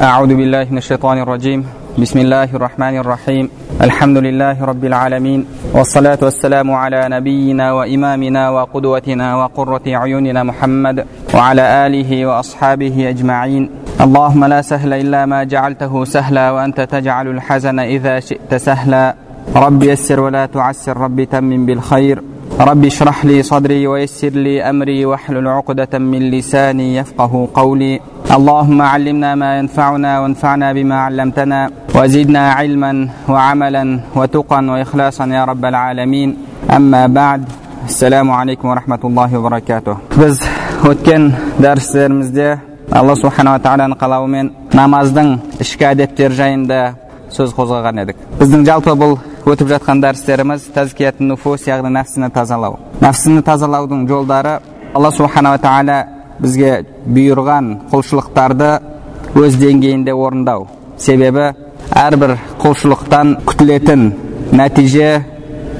أعوذ بالله من الشيطان الرجيم. بسم الله الرحمن الرحيم. الحمد لله رب العالمين. والصلاة والسلام على نبينا وإمامنا وقدوتنا وقرة عيوننا محمد وعلى آله وأصحابه أجمعين. اللهم لا سهل إلا ما جعلته سهلا وأنت تجعل الحزن إذا شئت سهلا. رب يسر ولا تعسر رب تمم بالخير. رب اشرح لي صدري ويسر لي امري واحلل عقدة من لساني يفقه قولي اللهم علمنا ما ينفعنا وانفعنا بما علمتنا وزدنا علما وعملا وتقا واخلاصا يا رب العالمين اما بعد السلام عليكم ورحمة الله وبركاته biz o'tgan darslerimizde alloh subhanava taoloni qalauымен namozding ishki odatlari жайында so'z qo'zg'agan edik bizning жалпы бұл өтіп жатқан дәрістеріміз тәзкият нуфус яғни нәпсіні тазалау. Нәпсіні тазалаудың жолдары алла субханала тағала бізге бұйырған құлшылықтарды өз деңгейінде орындау. Себебі әрбір құлшылықтан күтілетін нәтиже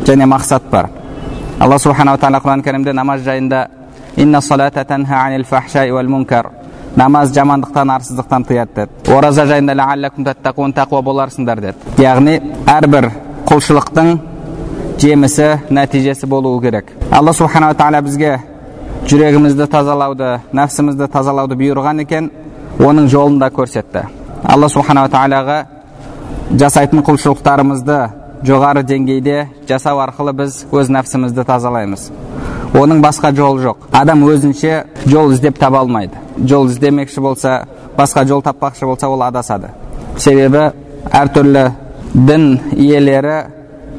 және мақсат бар. Алла субханала тағала құран кәрімде намаз жайында инна салата анил мункар намаз жамандықтан арсыздықтан тыяды деді. Ораза жайында тақуа боларсыңдар деді. Яғни әрбір құлшылықтың жемісі нәтижесі болуы керек алла субханала тағала бізге жүрегімізді тазалауды нәпсімізді тазалауды бұйырған екен оның жолын да көрсетті алла субханала тағалаға жасайтын құлшылықтарымызды жоғары деңгейде жасау арқылы біз өз нәпсімізді тазалаймыз оның басқа жолы жоқ адам өзінше жол іздеп таба алмайды жол іздемекші болса басқа жол таппақшы болса ол адасады себебі әртүрлі дін иелері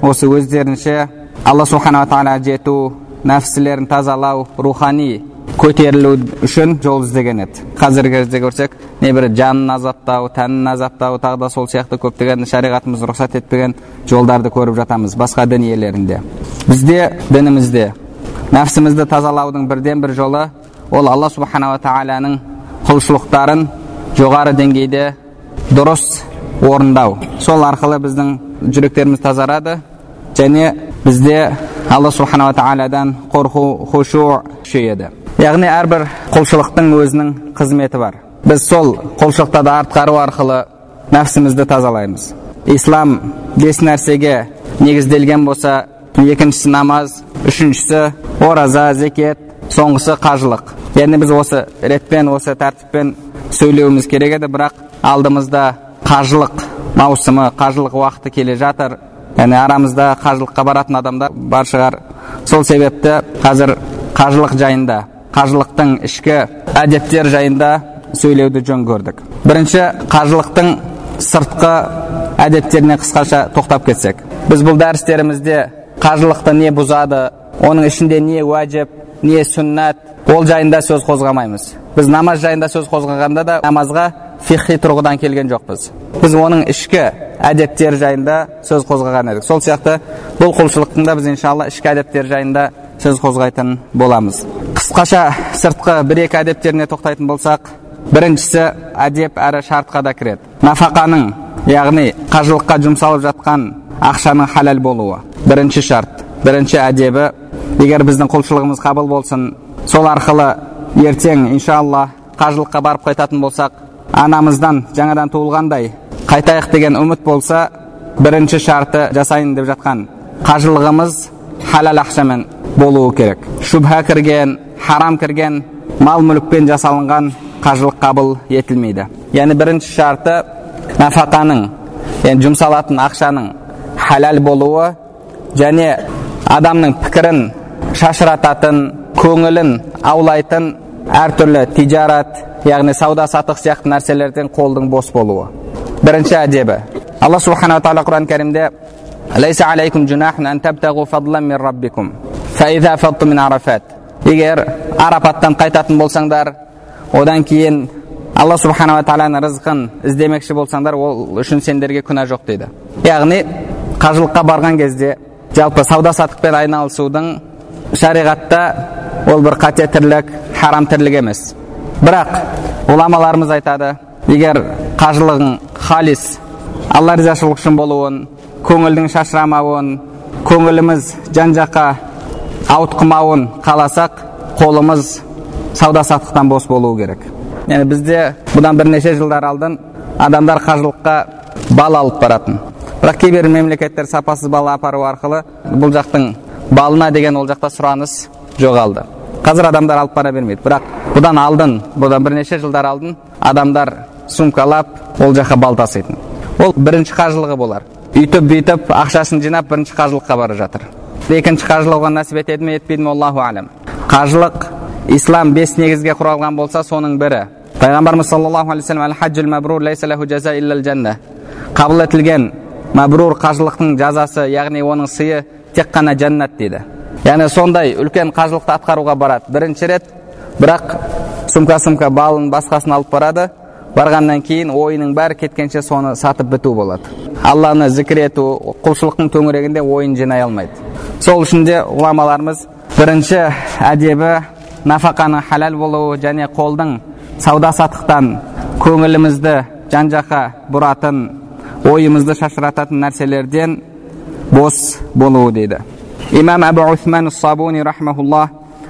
осы өздерінше алла субханала тағала жету нәпсілерін тазалау рухани көтерілу үшін жол іздеген еді. Қазіргі кезде көрсек небір жанын азаптау тәнін азаптау тағы да сол сияқты көптеген шариғатымыз рұқсат етпеген жолдарды көріп жатамыз басқа дін иелерінде. Бізде дінімізде нәпсімізді тазалаудың бірден бір жолы ол алла субханала тағаланың құлшылықтарын жоғары деңгейде дұрыс орындау. Сол арқылы біздің жүректеріміз тазарады және бізде алла субханала тағаладан қорқу хушу күшейеді. Яғни әрбір құлшылықтың өзінің қызметі бар. Біз сол құлшылықтарды атқару арқылы нәпсімізді тазалаймыз. Ислам бес нәрсеге негізделген болса екіншісі намаз үшіншісі ораза зекет соңғысы қажылық. Яғни біз осы ретпен осы тәртіппен сөйлеуіміз керек еді бірақ алдымызда қажылық маусымы қажылық уақыты келе жатыр. Яғни арамызда қажылыққа баратын адамдар бар шығар. Сол себепті қазір қажылық жайында қажылықтың ішкі әдеттер жайында сөйлеуді жөн көрдік. Бірінші қажылықтың сыртқы әдеттеріне қысқаша тоқтап кетсек. Біз бұл дәрістерімізде қажылықты не бұзады оның ішінде не уәжіп не сүннат ол жайында сөз қозғамаймыз. Біз намаз жайында сөз қозғағанда да намазға фихи тұрғыдан келген жоқпыз біз оның ішкі әдеттері жайында сөз қозғаған едік сол сияқты бұл құлшылықтың да біз иншалла ішкі әдеттері жайында сөз қозғайтын боламыз қысқаша сыртқы бір екі әдептеріне тоқтайтын болсақ біріншісі әдеп әрі шартқа да кіреді нафақаның яғни қажылыққа жұмсалып жатқан ақшаның халал болуы бірінші шарт бірінші әдебі егер біздің құлшылығымыз қабыл болсын сол арқылы ертең иншалла қажылыққа барып қайтатын болсақ анамыздан жаңадан туылғандай қайтайық деген үміт болса бірінші шарты жасайын деп жатқан қажылығымыз халал ақшамен болуы керек. Шубха кірген харам кірген мал мүлікпен жасалынған қажылық қабыл етілмейді. Яғни бірінші шарты нафақаның яғни жұмсалатын ақшаның халал болуы және адамның пікірін шашырататын көңілін аулайтын әртүрлі тижарат яғни сауда саттық сияқты нәрселерден қолдың бос болуы. Бірінші әдебі. Алла субханала тағала құран кәрімде егер арапаттан қайтатын болсаңдар одан кейін алла субханала тағаланың рызқын іздемекші болсаңдар ол үшін сендерге күнә жоқ дейді. Яғни қажылыққа барған кезде жалпы сауда саттықпен айналысудың шариғатта ол бір қате тірлік харам тірлік емес. Бірақ ғұламаларымыз айтады егер қажылығың халис алла ризашылығы үшін болуын көңілдің шашырамауын көңіліміз жан жаққа ауытқымауын қаласақ қолымыз сауда саттықтан бос болуы керек. Яғни бізде бұдан бірнеше жылдар алдын адамдар қажылыққа бал алып баратын. Бірақ кейбір мемлекеттер сапасыз бал апару арқылы бұл жақтың балына деген ол жақта сұраныс жоғалды. Қазір адамдар алып бара бермейді. Бірақ бұдан алдын бұдан бірнеше жылдар алдын адамдар сумкалап ол жаққа бал таситын. Ол бірінші қажылығы болар. Үйтіп бүйтіп ақшасын жинап бірінші қажылыққа бара жатыр. Екінші қажылық оған нәсіп етеді ме етпейді ме аллаху әлем қажылық ислам бес негізге құралған болса соның бірі. Пайғамбарымыз саллаллаху алейхи вассалам қабыл етілген мәбрур қажылықтың жазасы яғни оның сыйы тек қана жәннат дейді. Яғни сондай үлкен қажылықты атқаруға барады. Бірінші рет бірақ сумка сумка балын басқасын алып барады. Барғаннан кейін ойының бәрі кеткенше соны сатып біту болады. Алланы зікір ету құлшылықтың төңірегінде ойын жинай алмайды. Сол үшін де ғұламаларымыз бірінші әдебі нафақаның халал болуы және қолдың сауда саттықтан көңілімізді жан жаққа бұратын ойымызды шашырататын нәрселерден бос болуы дейді имам әбу усман сабуни рахмаулла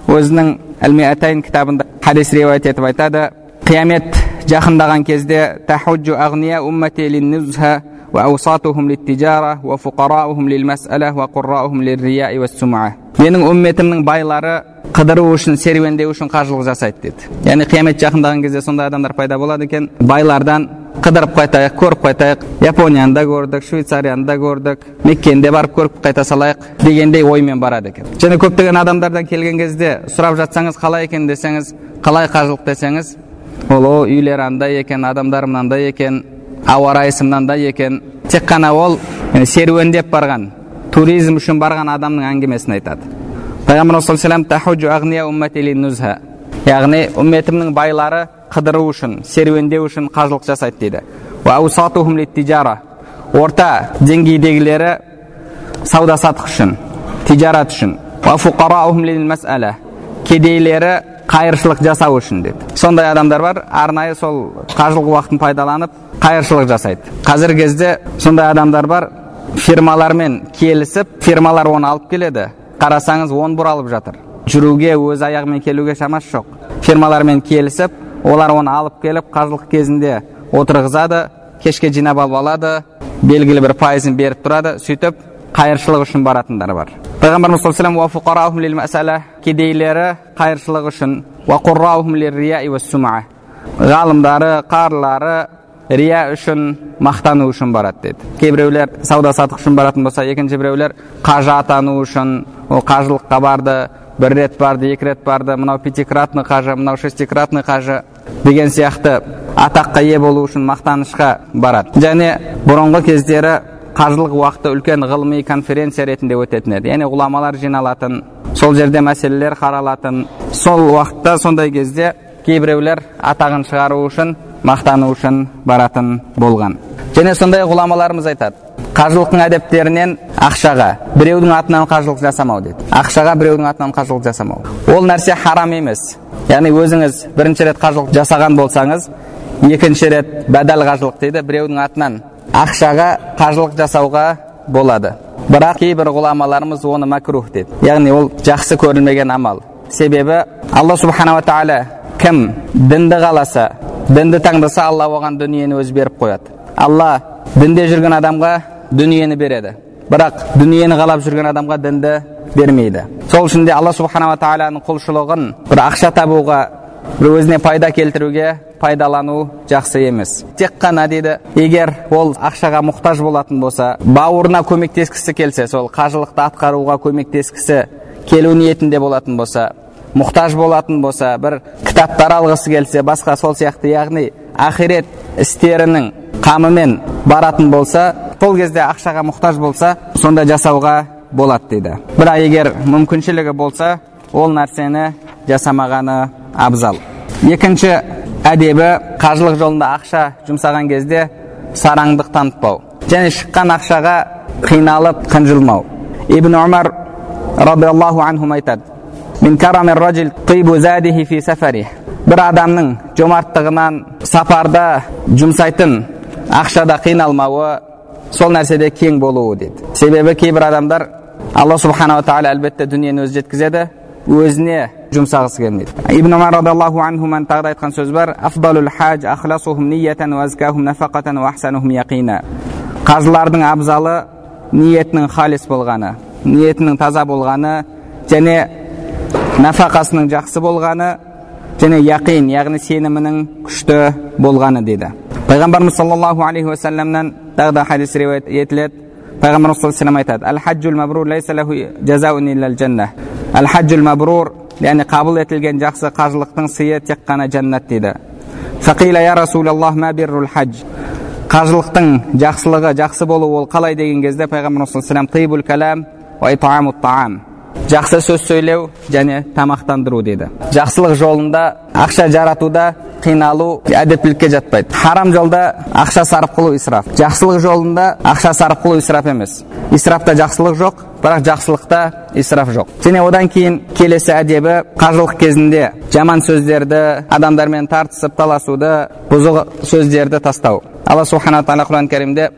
өзінің әл кітабында хадис риуаят етіп айтады қиямет жақындаған кезде тахуджу агния уммати линнузха وأوساطهم للتجارة وفقراؤهم للمسألة وقراؤهم للرياء والسمعة менің үмметімнің байлары қыдыру үшін серуендеу үшін қажылық жасайды деді яғни қиямет жақындаған кезде сондай адамдар пайда болады екен байлардан қыдырып қайтайық көріп қайтайық японияны да көрдік швейцарияны да көрдік меккені де барып көріп қайта салайық дегендей оймен барады екен және көптеген адамдардан келген кезде сұрап жатсаңыз қалай екен десеңіз қалай қажылық десеңіз ол о үйлері андай екен адамдары мынандай екен ауа райысы мынандай екен тек қана ол серуендеп барған туризм үшін барған адамның әңгімесін айтады пайғамбарымыз саллаллаху яғни үмметімнің байлары қыдыру үшін серуендеу үшін қажылық жасайды дейді орта деңгейдегілері сауда саттық үшін тижарат үшін кедейлері қайыршылық жасау үшін деді сондай адамдар бар арнайы сол қажылық уақытын пайдаланып қайыршылық жасайды қазіргі кезде сондай адамдар бар фирмалармен келісіп фирмалар оны алып келеді қарасаңыз он бұралып жатыр жүруге өз аяғымен келуге шамасы жоқ фирмалармен келісіп олар оны алып келіп қажылық кезінде отырғызады кешке жинап алып алады белгілі бір пайызын беріп тұрады сөйтіп қайыршылық үшін баратындар бар. Пайғамбарымыз саллаллаху кедейлері қайыршылық үшін ғалымдары қарлары рия үшін мақтану үшін барады деді. Кейбіреулер сауда саттық үшін баратын болса екінші біреулер қажы атану үшін ол қажылыққа барды бір рет барды екі рет барды мынау пятикратный қажы мынау шестикратный қажы деген сияқты атаққа ие болу үшін мақтанышқа барады. Және бұрынғы кездері қажылық уақыты үлкен ғылыми конференция ретінде өтетін еді. Яғни ғұламалар жиналатын сол жерде мәселелер қаралатын сол уақытта сондай кезде кейбіреулер атағын шығару үшін мақтану үшін баратын болған. Және сондай ғұламаларымыз айтады. Қажылықтың әдептерінен ақшаға біреудің атынан қажылық жасамау дейді ақшаға біреудің атынан қажылық жасамау ол нәрсе харам емес. Яғни өзіңіз бірінші рет қажылық жасаған болсаңыз екінші рет бәдәл қажылық дейді біреудің атынан ақшаға қажылық жасауға болады. Бірақ кейбір ғұламаларымыз оны мәкрух дейді. Яғни ол жақсы көрілмеген амал. Себебі алла субханала тағала кім дінді қаласа дінді таңдаса алла оған дүниені өзі беріп қояды. Алла дінде жүрген адамға дүниені береді. Бірақ дүниені қалап жүрген адамға дінді бермейді. Сол үшін де алла субханала тағаланың құлшылығын бір ақша табуға бір өзіне пайда келтіруге пайдалану жақсы емес. Тек қана дейді егер ол ақшаға мұқтаж болатын болса бауырына көмектескісі келсе сол қажылықты атқаруға көмектескісі келу ниетінде болатын болса мұқтаж болатын болса бір кітаптар алғысы келсе басқа сол сияқты яғни ақирет істерінің қамымен баратын болса сол кезде ақшаға мұқтаж болса сонда жасауға болады дейді бірақ егер мүмкіншілігі болса ол нәрсені жасамағаны абзал екінші әдебі қажылық жолында ақша жұмсаған кезде сараңдық танытпау және шыққан ақшаға қиналып қынжылмау ибн омар радиаллаху анхум айтады бір адамның жомарттығынан сапарда жұмсайтын ақшада қиналмауы сол нәрседе кең болуы дейді себебі кейбір адамдар алла субханала тағала әлбетте дүниені өзі жеткізеді өзіне жұмсағысы келмейді ибн умар радиаллаху анхуман тағы да айтқан сөз бар қажылардың абзалы ниетінің халис болғаны ниетінің таза болғаны және нафақасының жақсы болғаны және яқин яғни сенімінің күшті болғаны дейді пайғамбарымыз саллаллаху алейхи уассаламнан тағы да хадис риуаят етіледі пайғамбарымыз саллаллаху алейhi айтады әл хаджул мабрур лайса лаху жазаун иллал жанна әл хаджул мабрур яғни қабыл етілген жақсы қажылықтың сыйы тек қана жәннат дейді фақила я расулаллах ма биррул хадж қажылықтың жақсылығы жақсы болу ол қалай деген кезде пайғамбарымыз саллаллаху алейhi калам таам жақсы сөз сөйлеу және тамақтандыру дейді жақсылық жолында ақша жаратуда қиналу әдептілікке жатпайды харам жолда ақша сарып қылу исраф жақсылық жолында ақша сарып қылу исраф емес исрафта жақсылық жоқ бірақ жақсылықта исраф жоқ және одан кейін келесі әдебі қажылық кезінде жаман сөздерді адамдармен тартысып таласуды бұзық сөздерді тастау алла субхана тағала құран кәрімде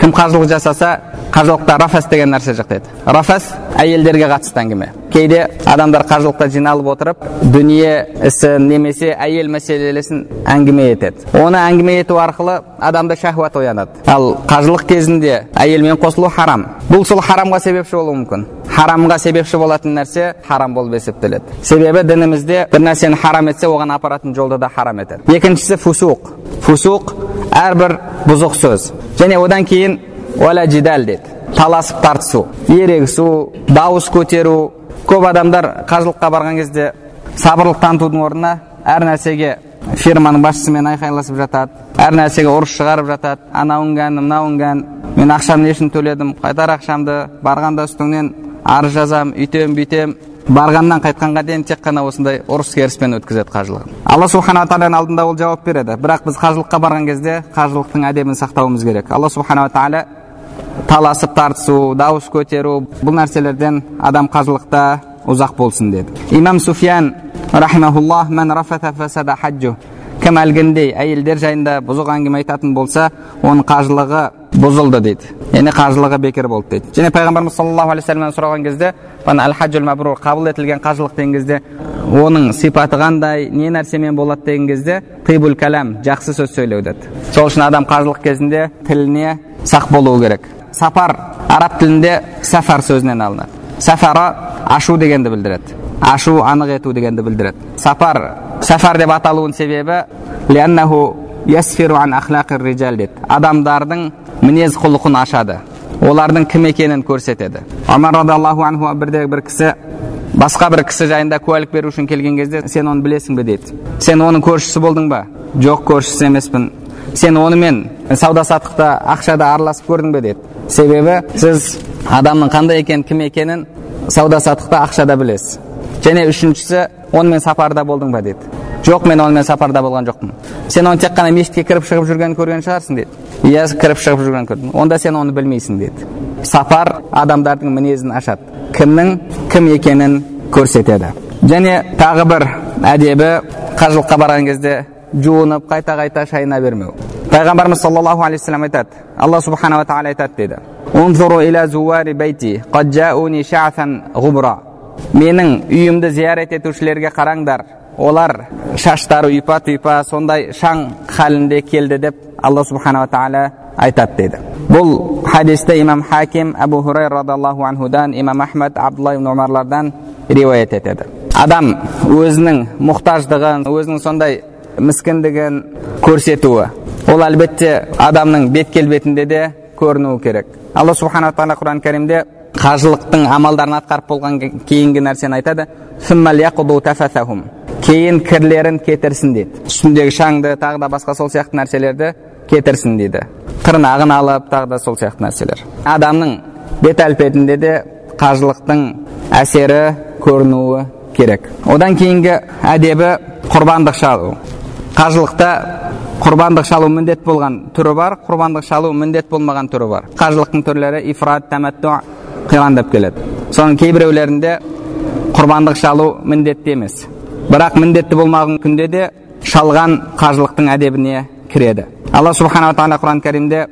кім қажылық жасаса қажылықта рафас деген нәрсе дейді рафас әйелдерге қатысты әңгіме кейде адамдар қажылықта жиналып отырып дүние ісін немесе әйел мәселесін әңгіме етеді оны әңгіме ету арқылы адамда шахуат оянады ал қажылық кезінде әйелмен қосылу харам бұл сол харамға себепші болуы мүмкін харамға себепші болатын нәрсе харам болып есептеледі себебі дінімізде бір нәрсені харам етсе оған апаратын жолды да харам етеді екіншісі фусуқ фусуқ әрбір бұзық сөз және одан кейін уәлә жидал деді таласып тартысу ерегісу дауыс көтеру көп адамдар қажылыққа барған кезде сабырлық танытудың орнына әр нәрсеге фирманың басшысымен айқайласып жатады әр нәрсеге ұрыс шығарып жатады анау үңгән мынау үңгән мен ақшамды не үшін төледім қайтар ақшамды барғанда үстіңнен арыз жазам үйтем бүйтем. Барғаннан қайтқанға дейін тек қана осындай ұрыс керіспен өткізеді қажылығын. Алла субханала тағаланың алдында ол жауап береді. Бірақ біз қажылыққа барған кезде қажылықтың әдебін сақтауымыз керек. Алла субханала тағала таласып тартысу дауыс көтеру бұл нәрселерден адам қажылықта ұзақ болсын деді. Имам суфиян кім әлгіндей әйелдер жайында бұзық әңгіме айтатын болса оның қажылығы бұзылды дейді. Яғни қажылығы бекер болды дейді. Және пайғамбарымыз саллаллаху алейхи вассаламнан сұраған кезде әл мабрур қабыл етілген қажылық деген кезде оның сипаты қандай не нәрсемен болады деген кезде тибул кәләм жақсы сөз сөйлеу деді сол үшін адам қажылық кезінде тіліне сақ болуы керек. Сапар араб тілінде сафар сөзінен алынады. Сафара ашу дегенді білдіреді. Ашу анық ету дегенді білдіреді сапар сафар деп аталуының себебі деді адамдардың мінез құлқын ашады олардың кім екенін көрсетеді омар радиаллаху анху бірде бір кісі басқа бір кісі жайында куәлік беру үшін келген кезде сен оны білесің бе дейді сен оның көршісі болдың ба жоқ көршісі емеспін сен онымен сауда саттықта ақшада араласып көрдің бе деді себебі сіз адамның қандай екенін кім екенін сауда саттықта ақшада білесіз және үшіншісі онымен сапарда болдың ба деді жоқ мен онымен сапарда болған жоқпын сен оны тек қана мешітке кіріп шығып жүргенін көрген шығарсың деді иә кіріп шығып жүргенін көрдім онда сен оны білмейсің деді сапар адамдардың мінезін ашады кімнің кім екенін көрсетеді және тағы бір әдебі қажылыққа барған кезде жуынып қайта қайта шайына бермеу пайғамбарымыз саллаллаху алейхи вассалам айтады алла субханала тағала айтады деді менің үйімді зиярат етушілерге қараңдар олар шаштары ұйпа тұйпа сондай шаң халінде келді деп алла субханала тағала айтады дейді бұл хадисті имам хаким әбу хурайр радиаллаху анхудан имам ахмад абдулла ибн омарлардан риуаят етеді адам өзінің мұқтаждығын өзінің сондай міскіндігін көрсетуі ол әлбетте адамның бет келбетінде де көрінуі керек алла субханала тағала құран кәрімде қажылықтың амалдарын атқарып болған кейінгі нәрсені айтады. Кейін кірлерін кетірсін дейді. Үстіндегі шаңды тағы да басқа сол сияқты нәрселерді кетірсін дейді. Тырнағын алып тағы да сол сияқты нәрселер. Адамның бет әлпетінде де қажылықтың әсері көрінуі керек. Одан кейінгі әдебі құрбандық шалу. Қажылықта құрбандық шалу міндет болған түрі бар құрбандық шалу міндет болмаған түрі бар. Қажылықтың түрлері ифрат тәмәтту қиран деп келеді. Соның кейбіреулерінде құрбандық шалу міндетті емес. Бірақ міндетті болмаған күнде де шалған қажылықтың әдебіне кіреді. Алла субханала тағала құран кәрімде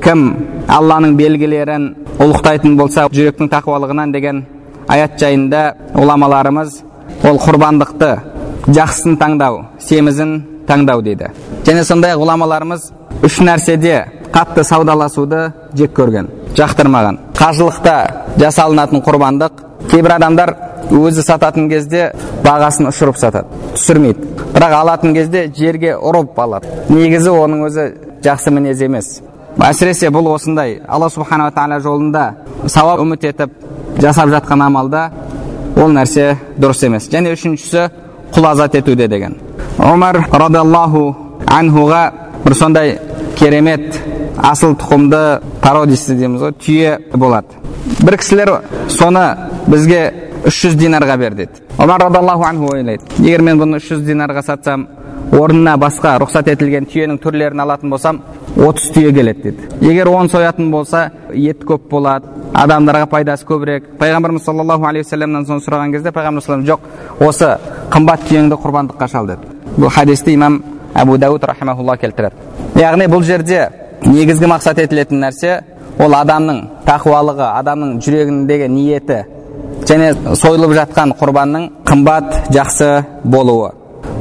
кім алланың белгілерін ұлықтайтын болса жүректің тақуалығынан деген аят жайында ғұламаларымыз ол құрбандықты жақсысын таңдау семізін таңдау дейді. Және сондай ғұламаларымыз үш нәрседе қатты саудаласуды жек көрген жақтырмаған қажылықта жасалынатын құрбандық кейбір адамдар өзі сататын кезде бағасын ұшырып сатады түсірмейді бірақ алатын кезде жерге ұрып алады негізі оның өзі жақсы мінез емес әсіресе бұл осындай алла субханала тағала жолында сауап үміт етіп жасап жатқан амалда ол нәрсе дұрыс емес және үшіншісі құл азат етуде деген омар радиаллаху анхуға бір сондай керемет асыл тұқымды породисті дейміз ғой түйе болады. Бір кісілер соны бізге 300 динарға бер деді. Омар радиаллаху анху ойлайды егер мен бұны 300 динарға сатсам орнына басқа рұқсат етілген түйенің түрлерін алатын болсам 30 түйе келеді деді. Егер он соятын болса ет көп болады адамдарға пайдасы көбірек. Пайғамбарымыз саллаллаху алейхи уассаламнан соны сұраған кезде пайғамбарымыз жоқ осы қымбат түйеңді құрбандыққа шал деді. Бұл хадисті имам әбу дауд рахимахулла келтіреді яғни бұл жерде негізгі мақсат етілетін нәрсе ол адамның тақуалығы адамның жүрегіндегі ниеті және сойылып жатқан құрбанның қымбат жақсы болуы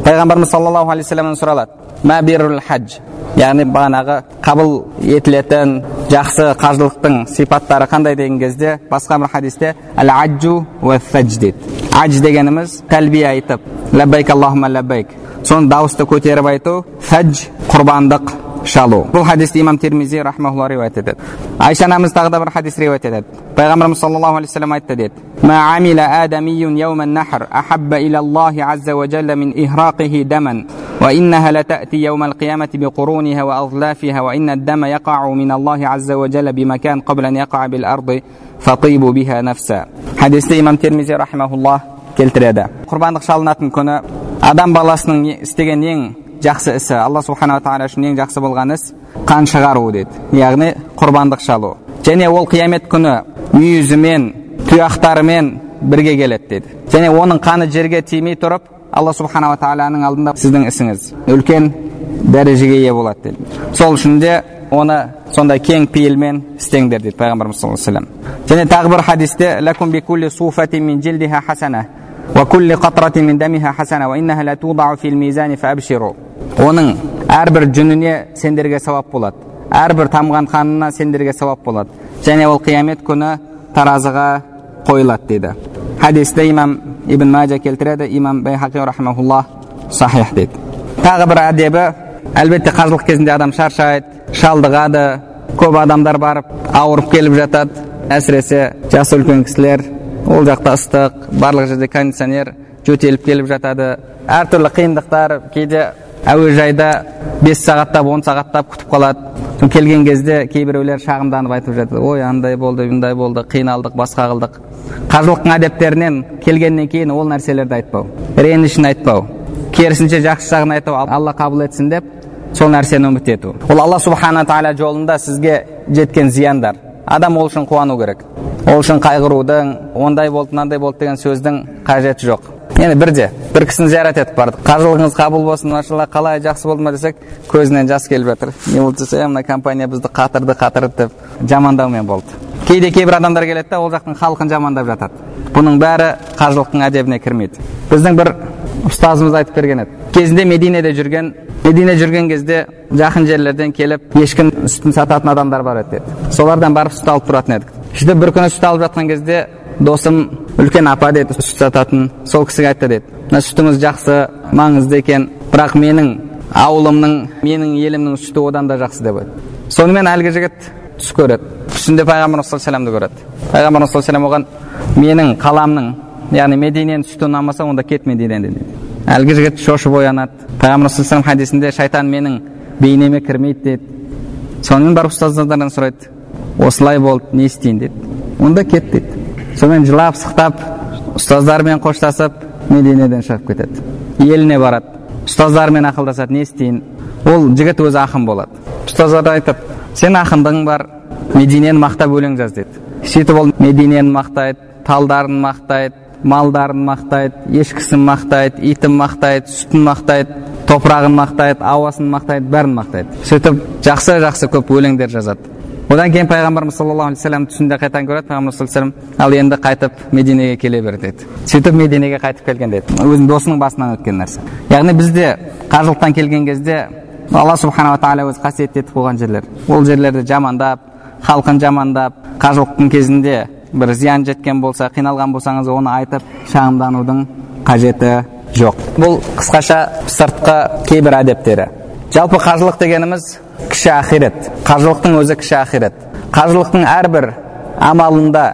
пайғамбарымыз саллаллаху алейхи вассаламнан сұралады хадж яғни бағанағы қабыл етілетін жақсы қажылықтың сипаттары қандай деген кезде басқа бір хадисте әл аджу дейді адж дегеніміз тәлбие айтып ләббайк аллахума ләббайк соны дауысты көтеріп айту фәдж құрбандық шалу бұл хадисті имам термизи рахмаулла риуаят етеді айша анамыз тағы да бір хадис риуаят етеді пайғамбарымыз саллаллаху алейхи вассалам айтты деді ما عمل آدمي يوم النحر أحب إلى الله عز وجل من إهراقه دما وإنها لتأتي يوم القيامة بقرونها وأظلافها وإن الدم يقع من الله عز وجل بمكان قبل أن يقع بالأرض فطيب بها نفسا حديث إمام ترمذي رحمه الله келтіреді құрбандық шалынатын күні адам баласының істеген ең жақсы ісі алла субханала тағала үшін ең жақсы болған іс қан шығару деді яғни құрбандық шалу және ол қиямет күні мүйізімен тұяқтарымен бірге келеді деді және оның қаны жерге тимей тұрып алла субханала тағаланың алдында сіздің ісіңіз үлкен дәрежеге ие болады деді сол үшін де оны сондай кең пейілмен істеңдер дейді пайғамбарымыз саллаллаху алейхи вассалам және тағы бір хадисте оның әрбір жүніне сендерге сауап болады. Әрбір тамған қанына сендерге сауап болады. Және ол қиямет күні таразыға қойылады дейді. Хадисті имам ибн мәжа келтіреді имам байхақи рахмаулла сахих дейді тағы бір әдебі әлбетте қажылық кезінде адам шаршайды шалдығады көп адамдар барып ауырып келіп жатады әсіресе жасы үлкен кісілер ол жақта ыстық барлық жерде кондиционер жөтеліп келіп жатады әртүрлі қиындықтар кейде әуежайда бес сағаттап он сағаттап күтіп қалады келген кезде кейбіреулер шағымданып айтып жатады ой андай болды мындай болды қиналдық басқа қылдық қажылықтың әдептерінен келгеннен кейін ол нәрселерді айтпау ренішін айтпау керісінше жақсы жағын айту алла қабыл етсін деп сол нәрсені үміт ету ол алла субхана тағала жолында сізге жеткен зияндар. Адам ол үшін қуану керек. Ол үшін қайғырудың ондай болды мынандай болды деген сөздің қажеті жоқ. Енді бірде бір кісіні зиярат етіп бардық қажылығыңыз қабыл болсын машалла қалай жақсы болды ма десек көзінен жас келіп жатыр. Не болды десе мына компания бізді қатырды қатырды деп жамандаумен болды. Кейде кейбір адамдар келеді да ол жақтың халқын жамандап жатады. Бұның бәрі қажылықтың әдебіне кірмейді. Біздің бір ұстазымыз айтып берген еді. Кезінде мединеде жүрген медине жүрген кезде жақын жерлерден келіп ешкінің сүтін сататын адамдар бар еді деді. Солардан барып сүт алып тұратын едік. Сөйтіп бір күні сүт алып жатқан кезде досым үлкен апа деді сүт сататын сол кісіге айтты деді мына сүтіңіз жақсы маңызды екен бірақ менің ауылымның менің елімнің сүті одан да жақсы деп айтты сонымен әлгі жігіт түс көреді түсінде пайғамбарымыз саллаллаху көреді пайғамбарымыз саллаллаху оған менің қаламның яғни мединенің сүті ұнамаса онда кет мединеден дейді әлгі жігіт шошып оянады пайғамбар саллаллаху хадисінде шайтан менің бейнеме кірмейді дейді сонымен барып ұстаздардан сұрайды осылай болды не істейін дейді онда кет дейді сонымен жылап сықтап ұстаздарымен қоштасып мединеден шығып кетеді. Еліне барады. Ұстаздарымен ақылдасады не істейін. Ол жігіт өзі ақын болады. Ұстаздар айтып сен ақындығың бар мединені мақтап өлең жаз деді. Сөйтіп ол мединені мақтайды талдарын мақтайды малдарын мақтайды ешкісін мақтайды итін мақтайды сүтін мақтайды топырағын мақтайды ауасын мақтайды бәрін мақтайды. Сөйтіп жақсы жақсы көп өлеңдер жазады. Одан кейін пайғамбарымыз саллаллаху алейхи вассалам түсінде қайтадан көреді. Пайғамбар саллаллаху ал енді қайтып мединеге келе бер деді сөйтіп мединеге қайтып келген деді өзінің досының басынан өткен нәрсе. Яғни бізде қажылықтан келген кезде алла субханала тағала өзі қасиетті етіп қойған жерлер. Ол жерлерді жамандап халқын жамандап қажылықтың кезінде бір зиян жеткен болса қиналған болсаңыз оны айтып шағымданудың қажеті жоқ. Бұл қысқаша сыртқы кейбір әдептері. Жалпы қажылық дегеніміз кіші ақирет. Қажылықтың өзі кіші ақирет. Қажылықтың әрбір амалында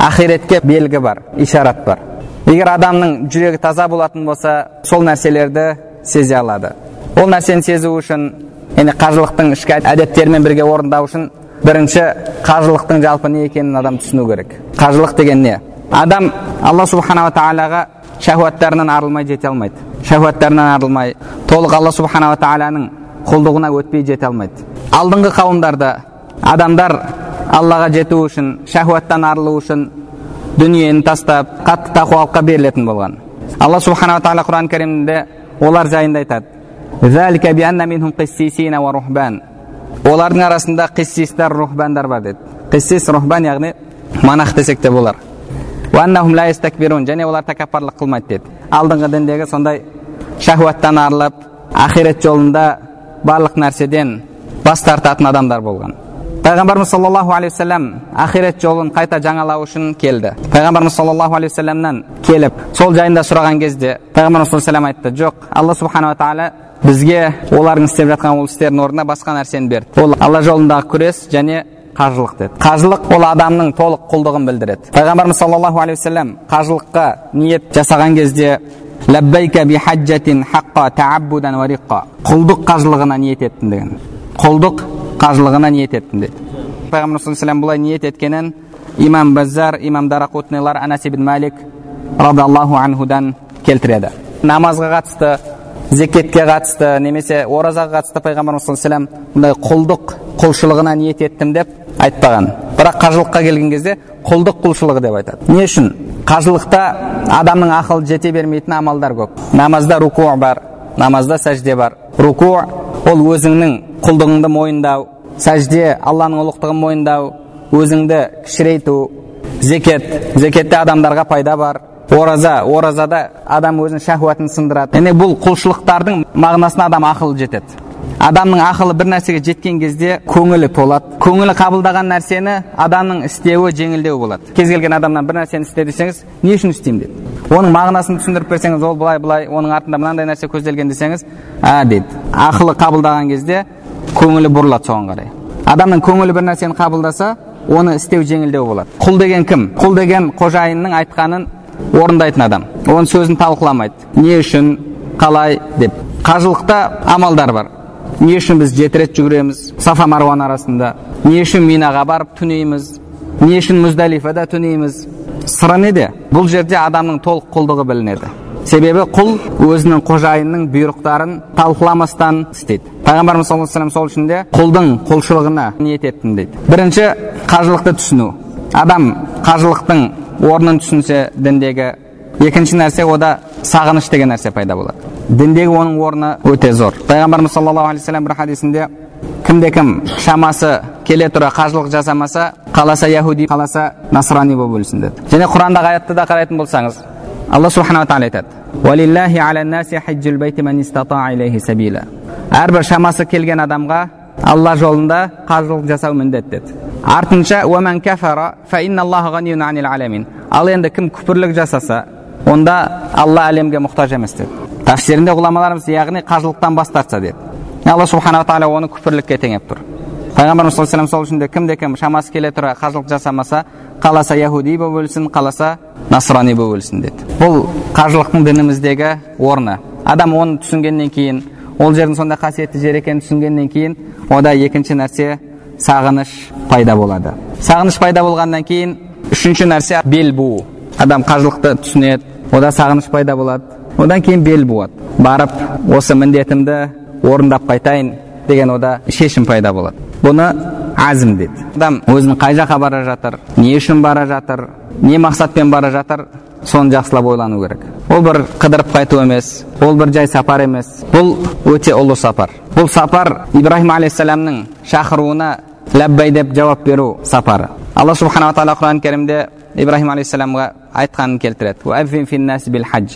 ақиретке белгі бар ишарат бар. Егер адамның жүрегі таза болатын болса сол нәрселерді сезе алады. Ол нәрсені сезу үшін яғни қажылықтың ішкі әдеттерімен бірге орындау үшін бірінші қажылықтың жалпы не екенін адам түсіну керек. Қажылық деген не? Адам алла субханала тағалаға шахуаттарынан арылмай жете алмайды. Шахуаттарынан арылмай толық алла субханала тағаланың құлдығына өтпей жете алмайды. Алдыңғы қауымдарда адамдар аллаға жету үшін шахуаттан арылу үшін дүниені тастап қатты тақуалыққа берілетін болған. Алла субханала тағала құран кәрімде олар жайында айтады. Олардың арасында қиссистар рухбандар бар деді. Қиссис рухбан яғни монах десек те болар. Және олар тәкаппарлық қылмайды деді. Алдыңғы діндегі сондай шахуаттан арылып ақирет жолында барлық нәрседен бас тартатын адамдар болған пайғамбарымыз саллаллаху алейхи вассалам ақирет жолын қайта жаңалау үшін келді пайғамбарымыз саллаллаху алейхи вассаламнан келіп сол жайында сұраған кезде пайғамбарымыз саллаллаху айтты жоқ алла субханала тағала бізге олардың істеп жатқан ол істердің орнына басқа нәрсені берді ол алла жолындағы күрес және қажылық деді қажылық ол адамның толық құлдығын білдіреді пайғамбарымыз саллаллаху алейхи вассалам қажылыққа ниет жасаған кезде құлдық қажылығына ниет еттім деген құлдық қажылығына ниет еттім деді пайғамбар саллаллаху бұлай ниет еткенін имам баззар имам дарақутнилар анас ибн малик радиаллаху анхудан келтіреді намазға қатысты зекетке қатысты немесе оразаға қатысты пайғамбарымыз саллаллаху бұндай құлдық құлшылығына ниет еттім деп айтпаған. бірақ қажылыққа келген кезде құлдық құлшылығы деп айтады. Не үшін? Қажылықта адамның ақылы жете бермейтін амалдар көп. Намазда руку бар намазда сәжде бар. Руку ол өзіңнің құлдығыңды мойындау сәжде алланың ұлықтығын мойындау өзіңді кішірейту зекет. Зекетте адамдарға пайда бар. Ораза оразада адам өзінің шахуатын сындырады. Яғни бұл құлшылықтардың мағынасына адам ақылы жетеді. Адамның ақылы бір нәрсеге жеткен кезде көңілі толады. Көңілі қабылдаған нәрсені адамның істеуі жеңілдеу болады. Кез келген адамнан бір нәрсені істе десеңіз не үшін істеймін дейді оның мағынасын түсіндіріп берсеңіз ол былай былай оның артында мынандай нәрсе көзделген десеңіз а дейді ақылы қабылдаған кезде көңілі бұрылады соған қарай. Адамның көңілі бір нәрсені қабылдаса оны істеу жеңілдеу болады. Құл деген кім? Құл деген қожайынның айтқанын орындайтын адам. Оның сөзін талқыламайды. Не үшін? Қалай? деп. Қажылықта амалдар бар. Не үшін біз жеті рет жүгіреміз сафа маруан арасында. Не үшін минаға барып түнейміз. Не үшін мұздалифада түнейміз. Сыры неде? Бұл жерде адамның толық құлдығы білінеді. Себебі құл өзінің қожайынның бұйрықтарын талқыламастан істейді. Пайғамбарымыз саллаллаху алейhi сол үшін де құлдың құлшылығына ниет еттім дейді. Бірінші қажылықты түсіну. Адам қажылықтың орнын түсінсе діндегі екінші нәрсе ода сағыныш деген нәрсе пайда болады. Діндегі оның орны өте зор пайғамбарымыз саллаллаху алейхи вассалам бір хадисінде кімде кім шамасы келе тұра қажылық жасамаса қаласа яхуди қаласа насрани болып өлсін деді және құрандағы аятты да қарайтын болсаңыз алла субханала тағала айтады әрбір шамасы келген адамға алла жолында қажылық жасау міндет деді артынша ал енді кім күпірлік жасаса онда алла әлемге мұқтаж емес деді тәфсирінде ғұламаларымыз яғни қажылықтан бас тартса деді алла субханала тағала оны күпірлікке теңеп тұр пайғамбарымыз саллаллаху сол үшін де кімде кім шамасы келе тұра қажылық жасамаса қаласа яхуди болып өлсін қаласа насрани болып өлсін деді бұл қажылықтың дініміздегі орны адам оны түсінгеннен кейін ол жердің сондай қасиетті жер екенін түсінгеннен кейін ода екінші нәрсе сағыныш пайда болады сағыныш пайда болғаннан кейін үшінші нәрсе бел буу адам қажылықты түсінеді ода сағыныш пайда болады одан кейін бел буады барып осы міндетімді орындап қайтайын деген ода шешім пайда болады. Бұны әзім дейді. Адам өзінің қай жаққа бара жатыр не үшін бара жатыр не мақсатпен бара жатыр соны жақсылап ойлану керек. Ол бір қыдырып қайту емес ол бір жай сапар емес. Бұл өте ұлы сапар. Бұл сапар ибраһим алейхисаламның шақыруына ләббай деп жауап беру сапары. Алла субханала тағала құран кәрімде ибраһим алейхисаламға айтқанын келтіреді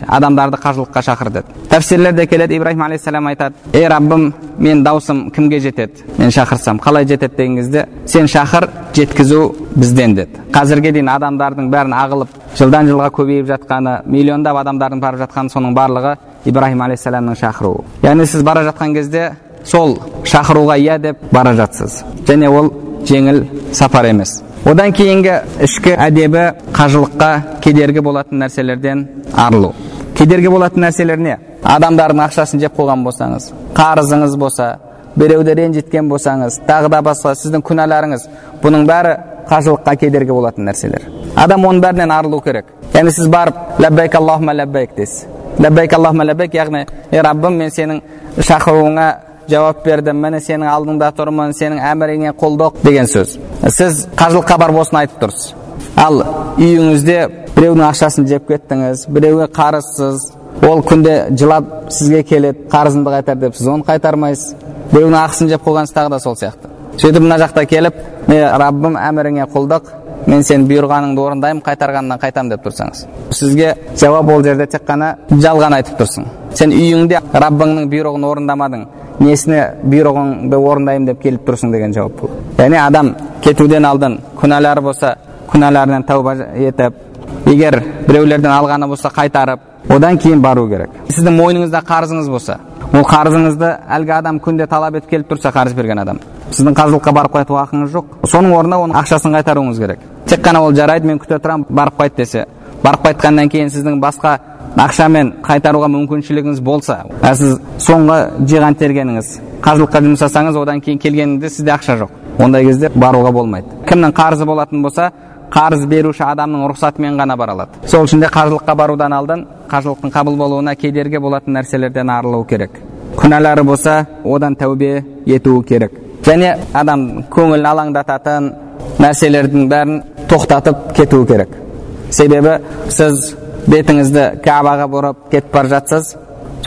адамдарды қажылыққа шақыр деді тәфсирлерде келеді ибраһим алейхисалам айтады ей раббым мен даусым кімге жетеді мен шақырсам қалай жетеді деген кезде сен шақыр жеткізу бізден деді қазірге дейін адамдардың бәрін ағылып жылдан жылға көбейіп жатқаны миллиондап адамдардың барып жатқаны соның барлығы ибраһим алейхисаламның шақыруы яғни сіз бара жатқан кезде сол шақыруға иә деп бара жатсыз және ол жеңіл сапар емес одан кейінгі ішкі әдебі қажылыққа кедергі болатын нәрселерден арылу. Кедергі болатын нәрселер не? Адамдардың ақшасын жеп қойған болсаңыз қарызыңыз болса біреуді ренжіткен болсаңыз тағы да басқа сіздің күнәларыңыз бұның бәрі қажылыққа кедергі болатын нәрселер. Адам оның бәрінен арылу керек. Яғни сіз барып ләббайк аллахума ләббайк дейсіз ләббайк аллахума ләббайк яғни ей раббым мен сенің шақыруыңа жауап бердім міне сенің алдыңда тұрмын сенің әміріңе құлдық деген сөз. Сіз қажылыққа барып осыны айтып тұрсыз. Ал үйіңізде біреудің ақшасын жеп кеттіңіз біреуге қарызсыз ол күнде жылап сізге келеді қарызымды қайтар деп сіз оны қайтармайсыз. Біреудің ақысын жеп қойғансыз тағы да сол сияқты. Сөйтіп мына жақта келіп е раббым әміріңе құлдық мен сенің бұйырғаныңды орындаймын қайтарғаннан қайтамын деп тұрсаңыз сізге жауап ол жерде тек қана жалған айтып тұрсың. Сен үйіңде раббыңның бұйрығын орындамадың. Несіне бұйрығыңды орындаймын деп келіп тұрсың деген жауап бұл яғни адам кетуден алдын күнәлары болса күнәларынан тәуба етіп егер біреулерден алғаны болса қайтарып одан кейін бару керек сіздің мойныңызда қарызыңыз болса ол қарызыңызды әлгі адам күнде талап етіп келіп тұрса қарыз берген адам сіздің қажылыққа барып қайтуға ақыңыз жоқ соның орнына оның ақшасын қайтаруыңыз керек тек қана ол жарайды мен күте тұрамын барып қайт десе барып қайтқаннан кейін сіздің басқа ақшамен қайтаруға мүмкіншілігіңіз болса сіз соңғы жиған тергеніңіз қажылыққа жұмсасаңыз одан кейін келгеніңізде сізде ақша жоқ. Ондай кезде баруға болмайды. Кімнің қарызы болатын болса қарыз беруші адамның рұқсатымен ғана бара алады. Сол үшін де қажылыққа барудан алдын қажылықтың қабыл болуына кедергі болатын нәрселерден арылу керек. Күнәлары болса одан тәубе етуі керек. Және адам көңілін алаңдататын нәрселердің бәрін тоқтатып кетуі керек. Себебі сіз бетіңізді кабаға бұрып кетіп бара жатсыз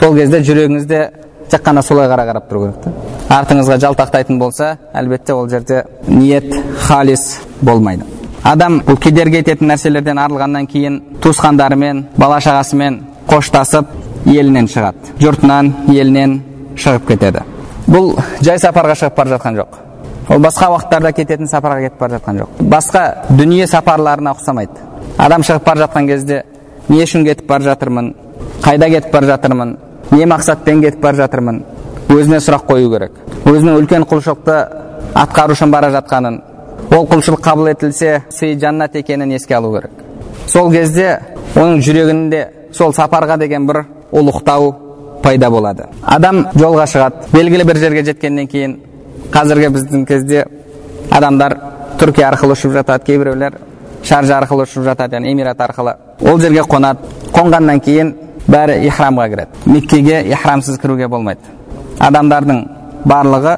сол кезде жүрегіңізде тек қана солай қарай қарап тұру керек та артыңызға жалтақтайтын болса әлбетте ол жерде ниет халис болмайды. Адам бұл кедергі ететін нәрселерден арылғаннан кейін туысқандарымен бала шағасымен қоштасып елінен шығады. Жұртынан елінен шығып кетеді. Бұл жай сапарға шығып бара жатқан жоқ. Ол басқа уақыттарда кететін сапарға кетіп бара жатқан жоқ. Басқа дүние сапарларына ұқсамайды. Адам шығып бара жатқан кезде не үшін кетіп бара жатырмын қайда кетіп бара жатырмын не мақсатпен кетіп бара жатырмын өзіне сұрақ қою керек. Өзінің үлкен құлшылықты атқару үшін бара жатқанын ол құлшылық қабыл етілсе сый жаннат екенін еске алу керек. Сол кезде оның жүрегінде сол сапарға деген бір ұлықтау пайда болады. Адам жолға шығады белгілі бір жерге жеткеннен кейін қазіргі біздің кезде адамдар түркия арқылы ұшып жатады кейбіреулер. Шаржа арқылы ұшып жатады яғни эмират арқылы ол жерге қонады қонғаннан кейін бәрі ихрамға кіреді меккеге ихрамсыз кіруге болмайды адамдардың барлығы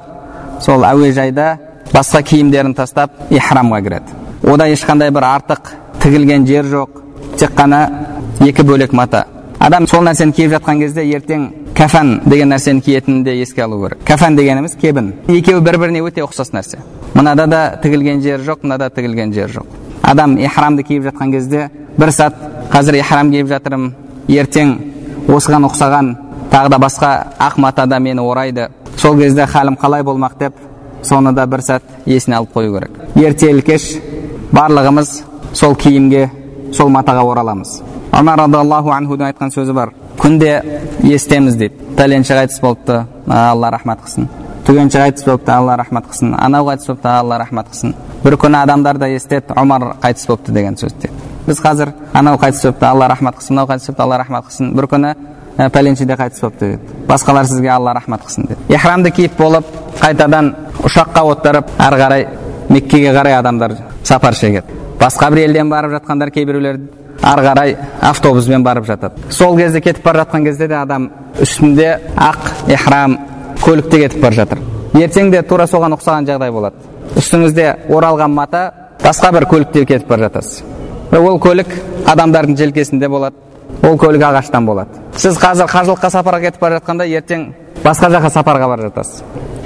сол әуежайда басқа киімдерін тастап ихрамға кіреді ода ешқандай бір артық тігілген жер жоқ тек қана екі бөлек мата адам сол нәрсені киіп жатқан кезде ертең кәфан деген нәрсені киетінін де еске алу керек кәфан дегеніміз кебін екеуі бір біріне өте ұқсас нәрсе мынада да тігілген жер жоқ мынада тігілген жер жоқ адам ихрамды киіп жатқан кезде бір сәт қазір ихрам киіп жатырмын ертең осыған ұқсаған тағы да басқа ақ матада мені орайды сол кезде халім қалай болмақ деп соны да бір сәт есіне алып қою керек ертелі кеш барлығымыз сол киімге сол матаға ораламыз омар радиаллаху анхудың айтқан сөзі бар күнде естеміз дейді пәленше қайтыс болыпты алла рахмат қылсын түгенше қайтыс болыпты алла рахмат қылсын анау қайтыс болыпты алла рахмат қылсын бір күні адамдар да естеді омар қайтыс болыпты деген сөзді біз қазір анау қайтыс болыпты алла рахмат қылсын мынау қайтыс болыпты алла рахмат қылсын бір күні пәленше де қайтыс болыпты деді басқалар сізге алла рахмат қылсын деді ихрамды киіп болып қайтадан ұшаққа отырып ары қарай меккеге қарай адамдар сапар шегеді басқа бір елден барып жатқандар кейбіреулер ары қарай автобуспен барып жатады сол кезде кетіп бара жатқан кезде де адам үстінде ақ ихрам көлікте кетіп бара жатыр. Ертең де тура соған ұқсаған жағдай болады. Үстіңізде оралған мата басқа бір көлікте кетіп бара жатасыз. Ол көлік адамдардың желкесінде болады ол көлік ағаштан болады. Сіз қазір қажылыққа сапарға кетіп бара жатқанда ертең басқа жаққа сапарға бара жатасыз.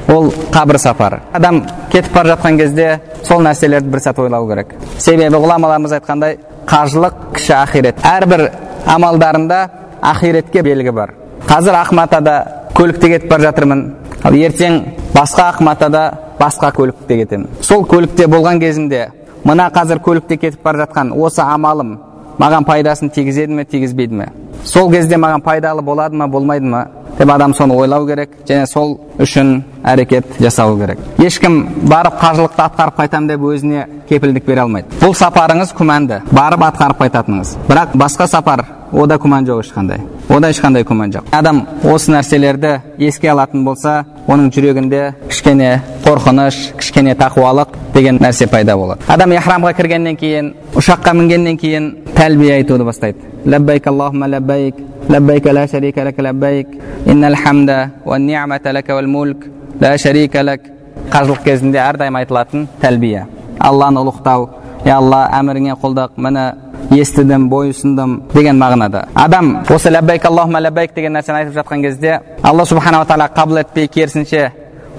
Ол қабір сапары. Адам кетіп бара жатқан кезде сол нәрселерді бір сәт ойлау керек. Себебі ғұламаларымыз айтқандай қажылық кіші ақирет. Әрбір амалдарында ақиретке белгі бар. Қазір ақматада көлікте кетіп бара жатырмын. Ал ертең басқа ақматада басқа көлікте кетемін. Сол көлікте болған кезімде мына қазір көлікте кетіп бара жатқан осы амалым маған пайдасын тигізеді ме тигізбейді ме? Сол кезде маған пайдалы болады ма болмайды ма? Деп адам соны ойлау керек және сол үшін әрекет жасау керек ешкім барып қажылықты атқарып қайтамын деп өзіне кепілдік бере алмайды бұл сапарыңыз күмәнді барып атқарып қайтатыныңыз бірақ басқа сапар ода күмән жоқ ешқандай ода ешқандай күмән жоқ адам осы нәрселерді еске алатын болса оның жүрегінде кішкене қорқыныш кішкене тақуалық деген нәрсе пайда болады адам ихрамға кіргеннен кейін ұшаққа мінгеннен кейін тәлбие айтуды бастайды лаббайк аллахума лаббайк لبيك لا شريك لك لبيك إن الحمد والنعمة لك والملك لا شريك لك қажылық кезінде әрдайым айтылатын тәлбия алланы ұлықтау е алла әміріңе құлдық міне естідім бойұсындым деген мағынада адам осы ләббайк аллахума ләббайк деген нәрсені айтып жатқан кезде алла субханала тағала қабыл етпей керісінше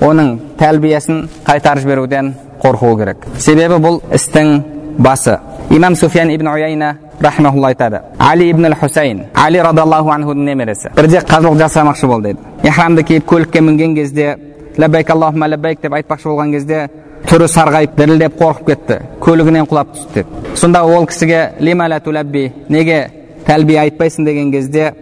оның тәлбиесін қайтарып жіберуден қорқу керек себебі бұл істің басы имам суфиян ибн уяйна рахмаулла айтады али ибн хусейн али радиаллаху анхудың немересі бірде қажылық жасамақшы болды дейді ихрамды киіп көлікке мінген кезде ләббайк аллахума ләббайк деп айтпақшы болған кезде түрі сарғайып дірілдеп қорқып кетті көлігінен құлап түсті деді сонда ол кісіге лима неге тәлбие айтпайсың деген кезде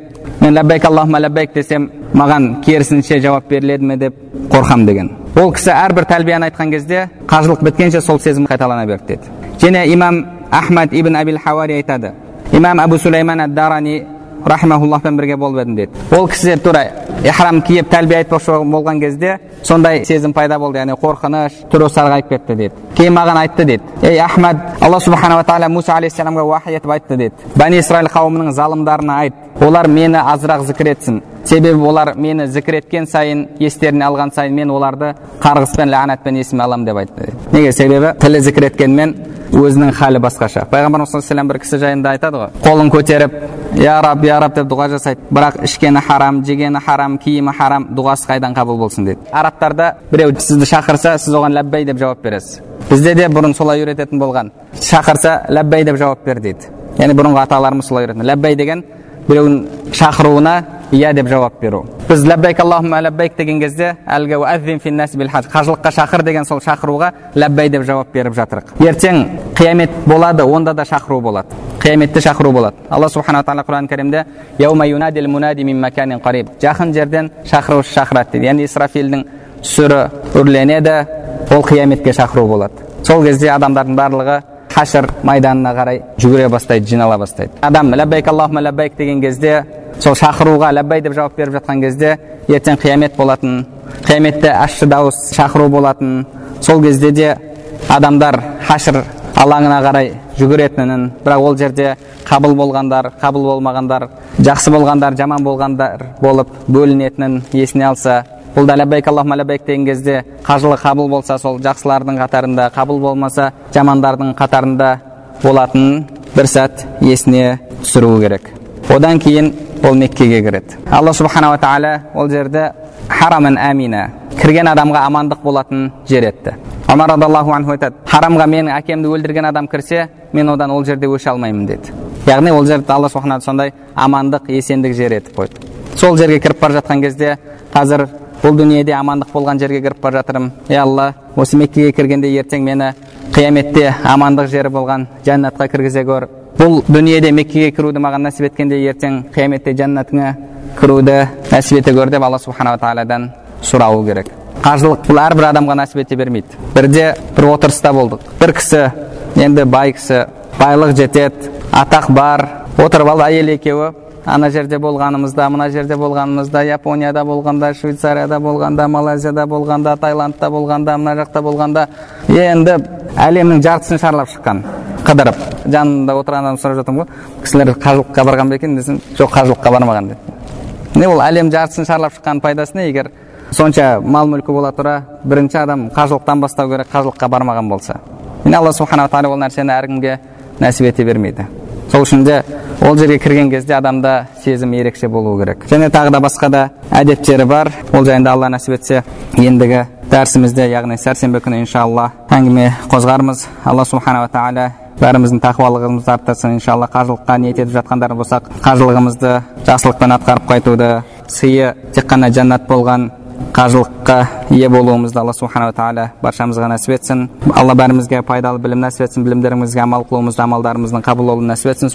мен ләббайк аллахума ләббайк десем маған керісінше жауап беріледі ме деп қорқам деген ол кісі әрбір тәлбияны айтқан кезде қажылық біткенше сол сезім қайталана берді деді және имам ахмад ибн абил хауари айтады имам абу сулейман ад дарани рахмауллахпен бірге болып едім дейді ол кісі тура ихрам киіп тәлбие айтпақшы болған кезде сондай сезім пайда болды яғни қорқыныш түрі сарғайып кетті дейді кейін маған айтты дейді ей ахмад алла субханала тағала муса алейхисаламға уахи етіп айтты дейді бәни исраил қауымының залымдарына айт олар мені азырақ зікір етсін себебі олар мені зікір еткен сайын естеріне алған сайын мен оларды қарғыспен ләғнатпен есіме аламын деп айтты неге себебі тілі зікір еткенмен өзінің халі басқаша пайғамбарымыз саллаллаху бір кісі жайында айтады ғой қолын көтеріп я раб я раб деп дұға жасайды бірақ ішкені харам жегені харам киімі харам дұғасы қайдан қабыл болсын дейді арабтарда біреу сізді шақырса сіз оған ләббәй деп жауап бересіз бізде де бұрын солай үйрететін болған шақырса ләббәй деп жауап бер дейді яғни бұрынғы аталарымыз солай үйреткен ләббәй деген біреудің шақыруына иә деп жауап беру біз ләббайк аллахума ләббайк деген кезде әлгі қажылыққа шақыр деген сол шақыруға ләббәй деп жауап беріп жатырық ертең қиямет болады онда да шақыру болады қияметте шақыру болады алла субханала тағала құран кәрімде жақын жерден шақырушы шақырады дейді яғни исрафилдің сүрі үрленеді ол қияметке шақыру болады сол кезде адамдардың барлығы хашр майданына қарай жүгіре бастайды жинала бастайды адам ләббайк аллахума ләббайк деген кезде сол шақыруға ләббай деп жауап беріп жатқан кезде ертең қиямет болатын қияметте ащы дауыс шақыру болатын. Сол кезде де адамдар хашр алаңына қарай жүгіретінін бірақ ол жерде қабыл болғандар қабыл болмағандар жақсы болғандар жаман болғандар болып бөлінетінін есіне алса бұл да ләббайк аллахума ләббайк деген кезде қажылық қабыл болса сол жақсылардың қатарында қабыл болмаса жамандардың қатарында болатынын бір сәт есіне түсіруі керек. Одан кейін ол меккеге кіреді. Алла субханала тағала ол жерді хараман әмина кірген адамға амандық болатын жер етті. Омар радиаллаху анху айтады харамға менің әкемді өлтірген адам кірсе мен одан ол жерде өше алмаймын деді. Яғни ол жерді алла субхана сондай амандық есендік жер етіп қойды. Сол жерге кіріп бара жатқан кезде қазір бұл дүниеде амандық болған жерге кіріп бара жатырмын. Е алла осы меккеге кіргенде ертең мені қияметте амандық жері болған жәннатқа кіргізе көр бұл дүниеде меккеге кіруді маған нәсіп еткенде ертең қияметте жәннатыңа кіруді нәсіп ете көр деп алла субханала тағаладан сұрауы керек. Қажылық бұл әрбір адамға нәсіп ете бермейді. Бірде бір отырыста болдық. Бір кісі енді бай кісі байлық жетеді атақ бар. Отырып алып әйел екеуі. Ана жерде болғанымызда мына жерде болғанымызда японияда болғанда швейцарияда болғанда малайзияда болғанда таиландта болғанда мына жақта болғанда. Енді әлемнің жартысын шарлап шыққан. Қыдырып жанында отырған адам сұрап жатырмын ғой. кісілер қажылыққа барған ба екен десем жоқ қажылыққа бармаған деп. Не ол әлем жартысын шарлап шыққан пайдасы не? егер сонша мал мүлкі бола тұра бірінші адам қажылықтан бастау керек қажылыққа бармаған болса. Міне алла субханала тағала ол нәрсені әркімге нәсіп ете бермейді. Сол үшін де ол жерге кірген кезде адамда сезім ерекше болу керек. Және тағы да басқа да әдеттері бар. Ол жайында алла нәсіп етсе ендігі дәрісімізде яғни сәрсенбі күні иншалла әңгіме қозғармыз. Алла субханала тағала бәріміздің тақуалығымызды арттырсын иншалла қажылыққа ниет етіп жатқандар болсақ қажылығымызды жақсылықпен атқарып қайтуды сыйы тек қана жәннат болған қажылыққа ие болуымызды алла субханала тағала баршамызға нәсіп етсін. Алла бәрімізге пайдалы білім нәсіп етсін білімдерімізге амал қылуымызды амалдарымыздың қабыл болуын нәсіп етсін.